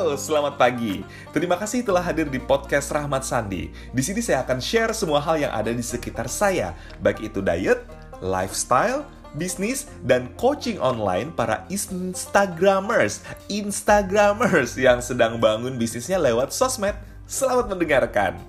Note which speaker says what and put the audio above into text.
Speaker 1: Halo, selamat pagi. Terima kasih telah hadir di podcast Rahmat Sandi. Di sini saya akan share semua hal yang ada di sekitar saya, baik itu diet, lifestyle, bisnis, dan coaching online para Instagramers, Instagramers yang sedang bangun bisnisnya lewat sosmed. Selamat mendengarkan.